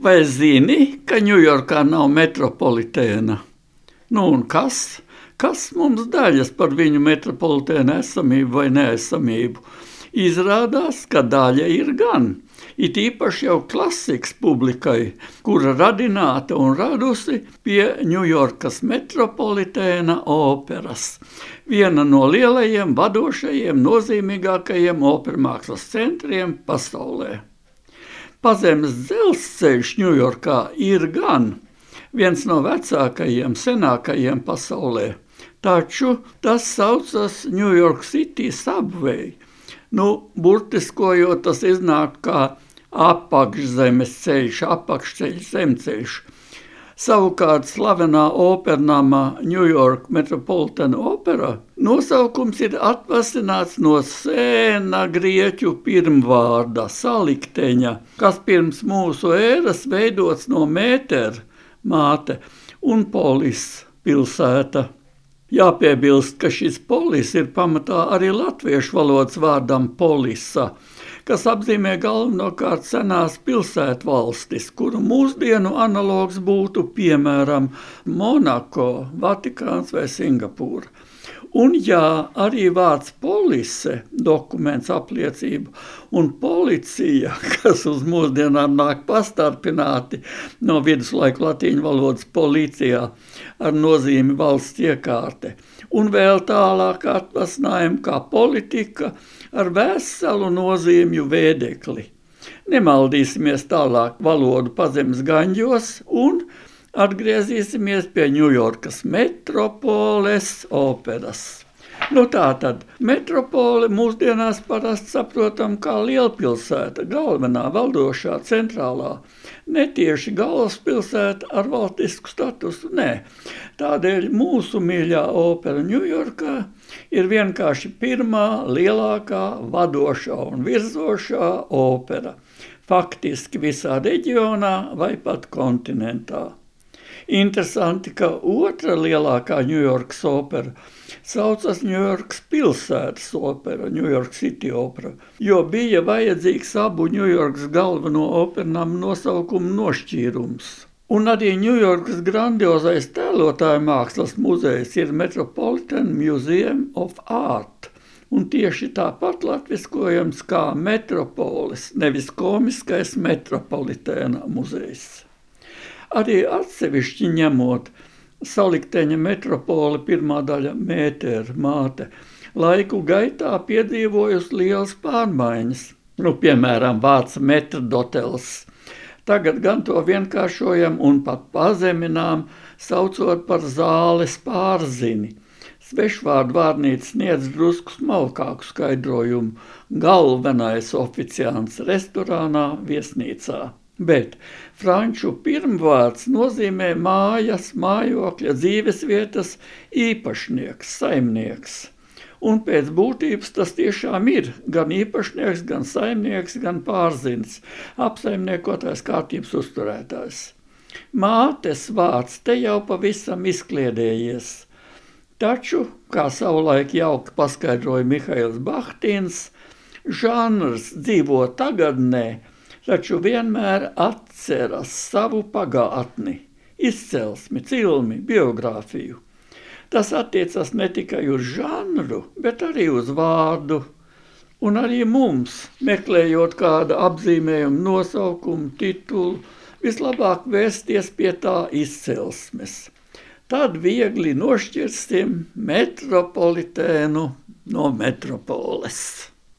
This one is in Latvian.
Vai zini, ka Ņujorkā nav metropolitēna? Nu, un kas? Kas mums daļas par viņu metropolitēnu esamību vai neesamību? Izrādās, ka daļa ir gan. It īpaši jau klasikas publikai, kura radināta un radusi pie Ņujorkas metropolitēna operas. Viena no lielajiem, vadošajiem, nozīmīgākajiem opermākslas centriem pasaulē. Pazemes dzelzceļš Ņujorkā ir gan viens no vecākajiem, senākajiem pasaulē, taču tas saucas New York City Subway. Nu, burtiskojot, tas iznāk kā apakšzemes ceļš, apakšceļš, zemceļš. Savukārt slavenā opernāmā New York Metropolitan Opera nosaukums ir atvasināts no sēna grieķu pirmvārda salikteņa, kas pirms mūsu ēras veidots no mētera, māte un polis pilsēta. Jāpiebilst, ka šis polis ir pamatā arī latviešu valodas vārdam polisa – kas apzīmē galvenokārt senās pilsētvalstis, kuru mūsdienu analogs būtu piemēram Monako, Vatikāns vai Singapūra. Un jā, arī vārds polise, dokuments apliecību, un policija, kas uz mūsdienām nāk pastarpināti no viduslaiku latīņu valodas policijā ar nozīmi valsts iekārte, un vēl tālāk atvasinājumi kā politika ar veselu nozīmju vēdekli. Nemaldīsimies tālāk valodu pazemes gaņģos un atgriezīsimies pie Ņujorkas metropoles operas. Nu, tā tad metropole mūsdienās parasti saprotam kā lielpilsēta, galvenā valdošā centrālā, netieši galvaspilsēta ar valstisku statusu. Nē. Tādēļ mūsu mīļā opera Ņujorkā ir vienkārši pirmā lielākā vadošā un virzošā opera. Faktiski visā reģionā vai pat kontinentā. Interesanti, ka otra lielākā Ņujorkas opera saucas Ņujorkas pilsētas opera, York City opera, jo bija vajadzīgs abu Ņujorkas galveno opernām nosaukumu nošķīrums. Un arī Ņujorkas grandiozais tēlotāju mākslas muzejs ir Metropolitan Museum of Art. Un tieši tāpat latviskojams kā metropolis, nevis komiskais metropolitēna muzejs. Arī atsevišķi ņemot salikteņa metropole pirmā daļa mētēra māte, laiku gaitā piedzīvojusi liels pārmaiņas, nu, piemēram, vārds metrdotels. Tagad gan to vienkāršojam un pat pazeminām, saucot par zāles pārzini. Svešvārdu vārnīca sniedz drusku smalkāku skaidrojumu. Galvenais oficiāns restorānā, viesnīcā bet franču pirmvārds nozīmē mājas, mājokļa, dzīvesvietas īpašnieks, saimnieks. Un pēc būtības tas tiešām ir gan īpašnieks, gan saimnieks, gan pārzins, apsaimniekotājs kārtības uzturētājs. Mātes vārds te jau pavisam izkliedējies. Taču, kā savulaik jauki paskaidroja Mihails Bahtīns, žanrs dzīvo tagadnē, taču vienmēr atceras savu pagātni, izcelsmi, cilmi, biogrāfiju. Tas attiecas ne tikai uz žanru, bet arī uz vārdu. Un arī mums, meklējot kādu apzīmējumu, nosaukumu, titulu, vislabāk vērsties pie tā izcelsmes. Tad viegli nošķirsim metropolitēnu no metropoles.